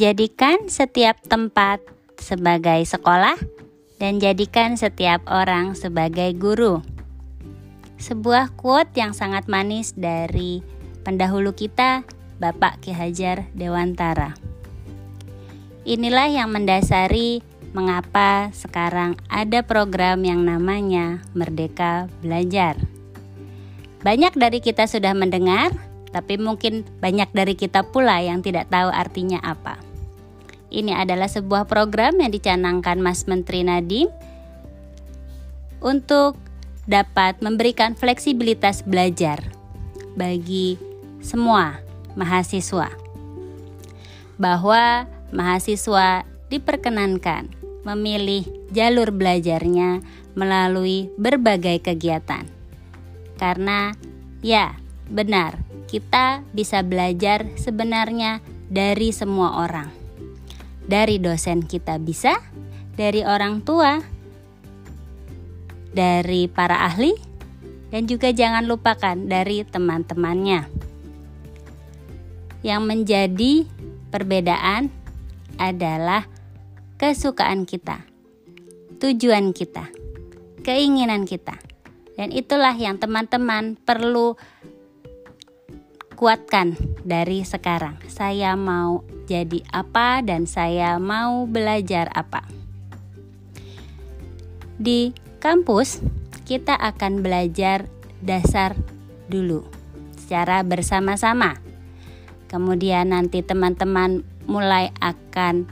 Jadikan setiap tempat sebagai sekolah dan jadikan setiap orang sebagai guru. Sebuah quote yang sangat manis dari pendahulu kita, Bapak Ki Hajar Dewantara. Inilah yang mendasari mengapa sekarang ada program yang namanya Merdeka Belajar. Banyak dari kita sudah mendengar, tapi mungkin banyak dari kita pula yang tidak tahu artinya apa. Ini adalah sebuah program yang dicanangkan Mas Menteri Nadiem untuk dapat memberikan fleksibilitas belajar bagi semua mahasiswa. Bahwa mahasiswa diperkenankan memilih jalur belajarnya melalui berbagai kegiatan. Karena ya, benar, kita bisa belajar sebenarnya dari semua orang. Dari dosen kita bisa, dari orang tua, dari para ahli, dan juga jangan lupakan dari teman-temannya. Yang menjadi perbedaan adalah kesukaan kita, tujuan kita, keinginan kita. Dan itulah yang teman-teman perlu kuatkan dari sekarang. Saya mau jadi apa dan saya mau belajar apa. Di kampus, kita akan belajar dasar dulu secara bersama-sama. Kemudian nanti teman-teman mulai akan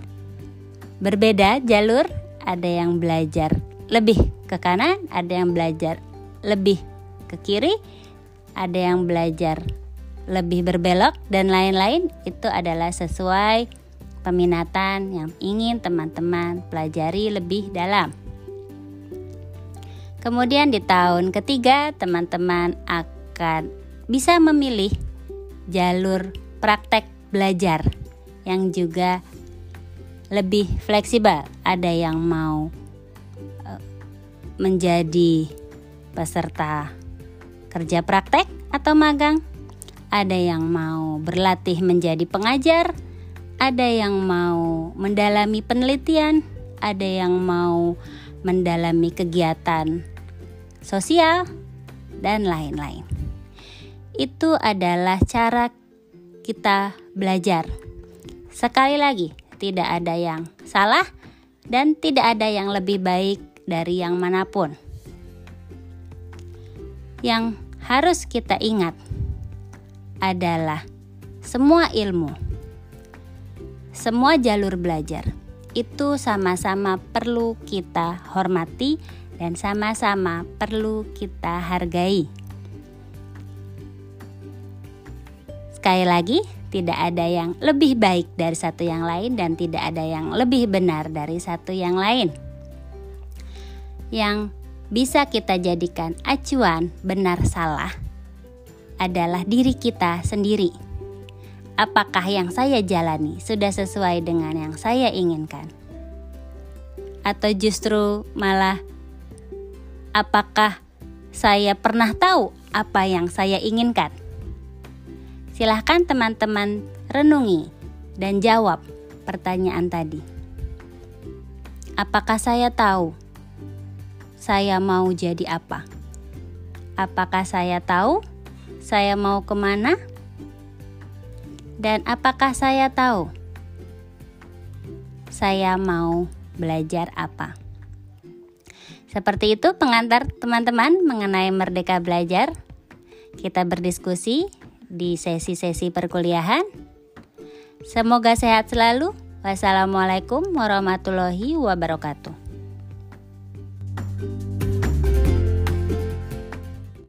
berbeda jalur, ada yang belajar lebih ke kanan, ada yang belajar lebih ke kiri, ada yang belajar lebih berbelok dan lain-lain itu adalah sesuai peminatan yang ingin teman-teman pelajari lebih dalam. Kemudian di tahun ketiga teman-teman akan bisa memilih jalur praktek belajar yang juga lebih fleksibel. Ada yang mau eh, menjadi peserta kerja praktek atau magang ada yang mau berlatih menjadi pengajar, ada yang mau mendalami penelitian, ada yang mau mendalami kegiatan sosial, dan lain-lain. Itu adalah cara kita belajar. Sekali lagi, tidak ada yang salah dan tidak ada yang lebih baik dari yang mana pun. Yang harus kita ingat adalah semua ilmu, semua jalur belajar itu sama-sama perlu kita hormati dan sama-sama perlu kita hargai. Sekali lagi, tidak ada yang lebih baik dari satu yang lain, dan tidak ada yang lebih benar dari satu yang lain. Yang bisa kita jadikan acuan benar salah adalah diri kita sendiri. Apakah yang saya jalani sudah sesuai dengan yang saya inginkan? Atau justru malah apakah saya pernah tahu apa yang saya inginkan? Silahkan teman-teman renungi dan jawab pertanyaan tadi. Apakah saya tahu saya mau jadi apa? Apakah saya tahu saya mau ke mana, dan apakah saya tahu saya mau belajar apa. Seperti itu pengantar teman-teman mengenai Merdeka Belajar. Kita berdiskusi di sesi-sesi perkuliahan. Semoga sehat selalu. Wassalamualaikum warahmatullahi wabarakatuh.